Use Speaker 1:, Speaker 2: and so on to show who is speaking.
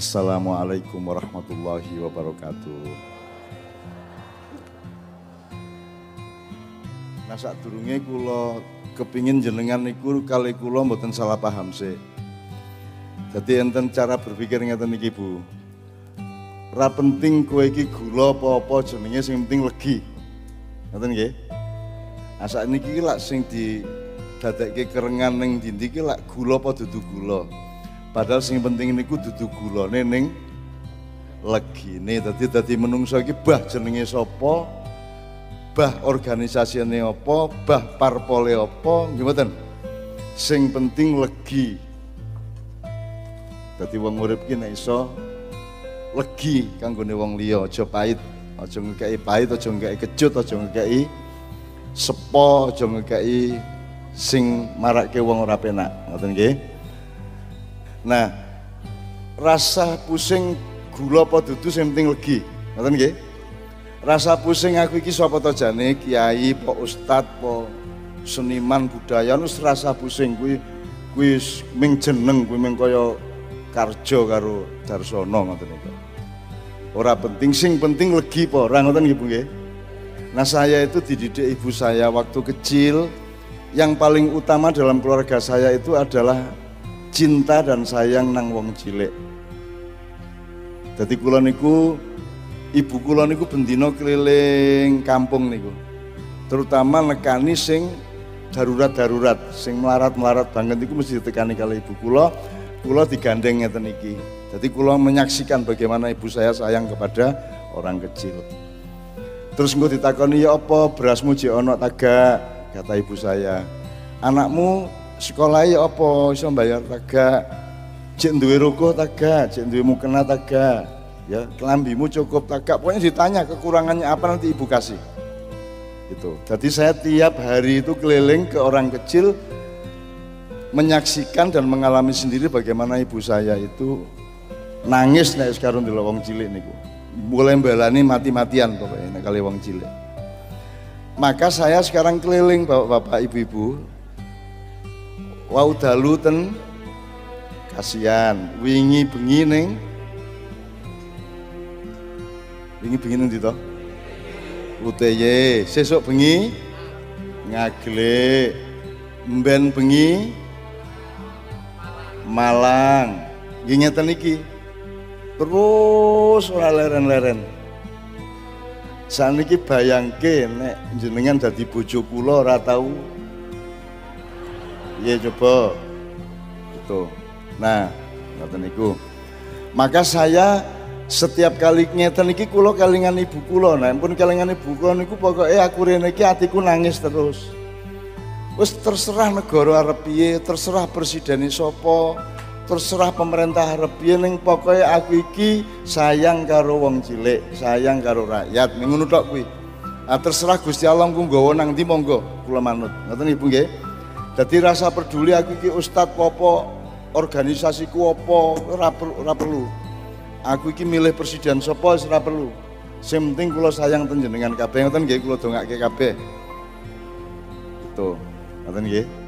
Speaker 1: Assalamualaikum warahmatullahi wabarakatuh. Nah saat durunge kula kepingin jenengan niku kali kula mboten salah paham sih. Jadi enten cara berpikir ngeten iki Bu. Ra penting kowe iki gula apa-apa jenenge sing penting legi. Ngoten nggih? Asa niki ki lak sing di dadekke kerengan ning dindi lak gula apa dudu gula. Padahal sing penting niku dudu gulane ning legine. Dadi dadi menungso iki bah jenenge sapa? Bah organisasine apa? Bah parpole apa? Nggih mboten? Sing penting legi. Dadi wong urip ki nek iso legi kanggone wong liya, aja pahit, aja ngekeki pahit, aja ngekeki kecut, aja ngekeki sepo, aja ngekeki sing marake wong ora penak. Ngoten nggih? Nah, rasa pusing gula apa dudu sing penting legi. Ngoten nggih? Rasa pusing aku iki sapa to jane kiai, po ustad, po seniman budaya wis rasa pusing kuwi kuwi ming jeneng kuwi ming kaya karjo karo Darsono ngoten niku. Ora penting sing penting legi po ora ngoten nggih Bu nggih. Nah saya itu dididik ibu saya waktu kecil yang paling utama dalam keluarga saya itu adalah cinta dan sayang nang wong cilik. Jadi kula niku ibu kula niku bendina keliling kampung niku. Terutama nekani sing darurat-darurat, sing melarat-melarat banget niku mesti ditekani kali ibu kula. Kula digandeng ngeten. Jadi kula menyaksikan bagaimana ibu saya sayang kepada orang kecil. Terus gue ditakoni ya apa berasmu jek ono tagak kata ibu saya. Anakmu sekolah ya apa? Iso bayar tagak cek duwe ruko tagak cek duwe mukena tagak ya kelambimu cukup tagak pokoknya ditanya kekurangannya apa nanti ibu kasih. Itu jadi saya tiap hari itu keliling ke orang kecil menyaksikan dan mengalami sendiri bagaimana ibu saya itu nangis nek sekarang di wong cilik niku. Mulai belani mati-matian pokoknya kali wong cilik. Maka saya sekarang keliling bapak-bapak ibu-ibu wau dalu ten? Kasihan. Wingi bengi ning? Wingi bengi ning to? UTY sesuk bengi? Ngagle mben bengi? Malang. Nggih ngeten iki. Terus ora leren-leren. Saniki bayangke nek jenengan dadi bojo kula ora tau Iya coba. Itu. Nah, ngoten niku. Maka saya setiap kali ngeten iki kula kelingan ibu kula. Nah, pun kelingan ibu kula niku pokoke aku rene iki atiku nangis terus. Wis terserah negara arep piye, terserah presiden sapa, terserah pemerintah arep piye ning pokoke aku iki sayang karo wong cilik, sayang karo rakyat. Ngono tok kuwi. Ah terserah Gusti Allah ku nggawa nang ndi monggo kula manut. Ngoten Ibu nggih. Jadi rasa peduli aku iki ustad apa organisasiku apa ora ora perlu. Aku iki milih presiden sapa ora perlu. Sing penting kula sayang ten jenengan kabeh ngoten nggih kula dongake kabeh. Itu. Ngoten nggih.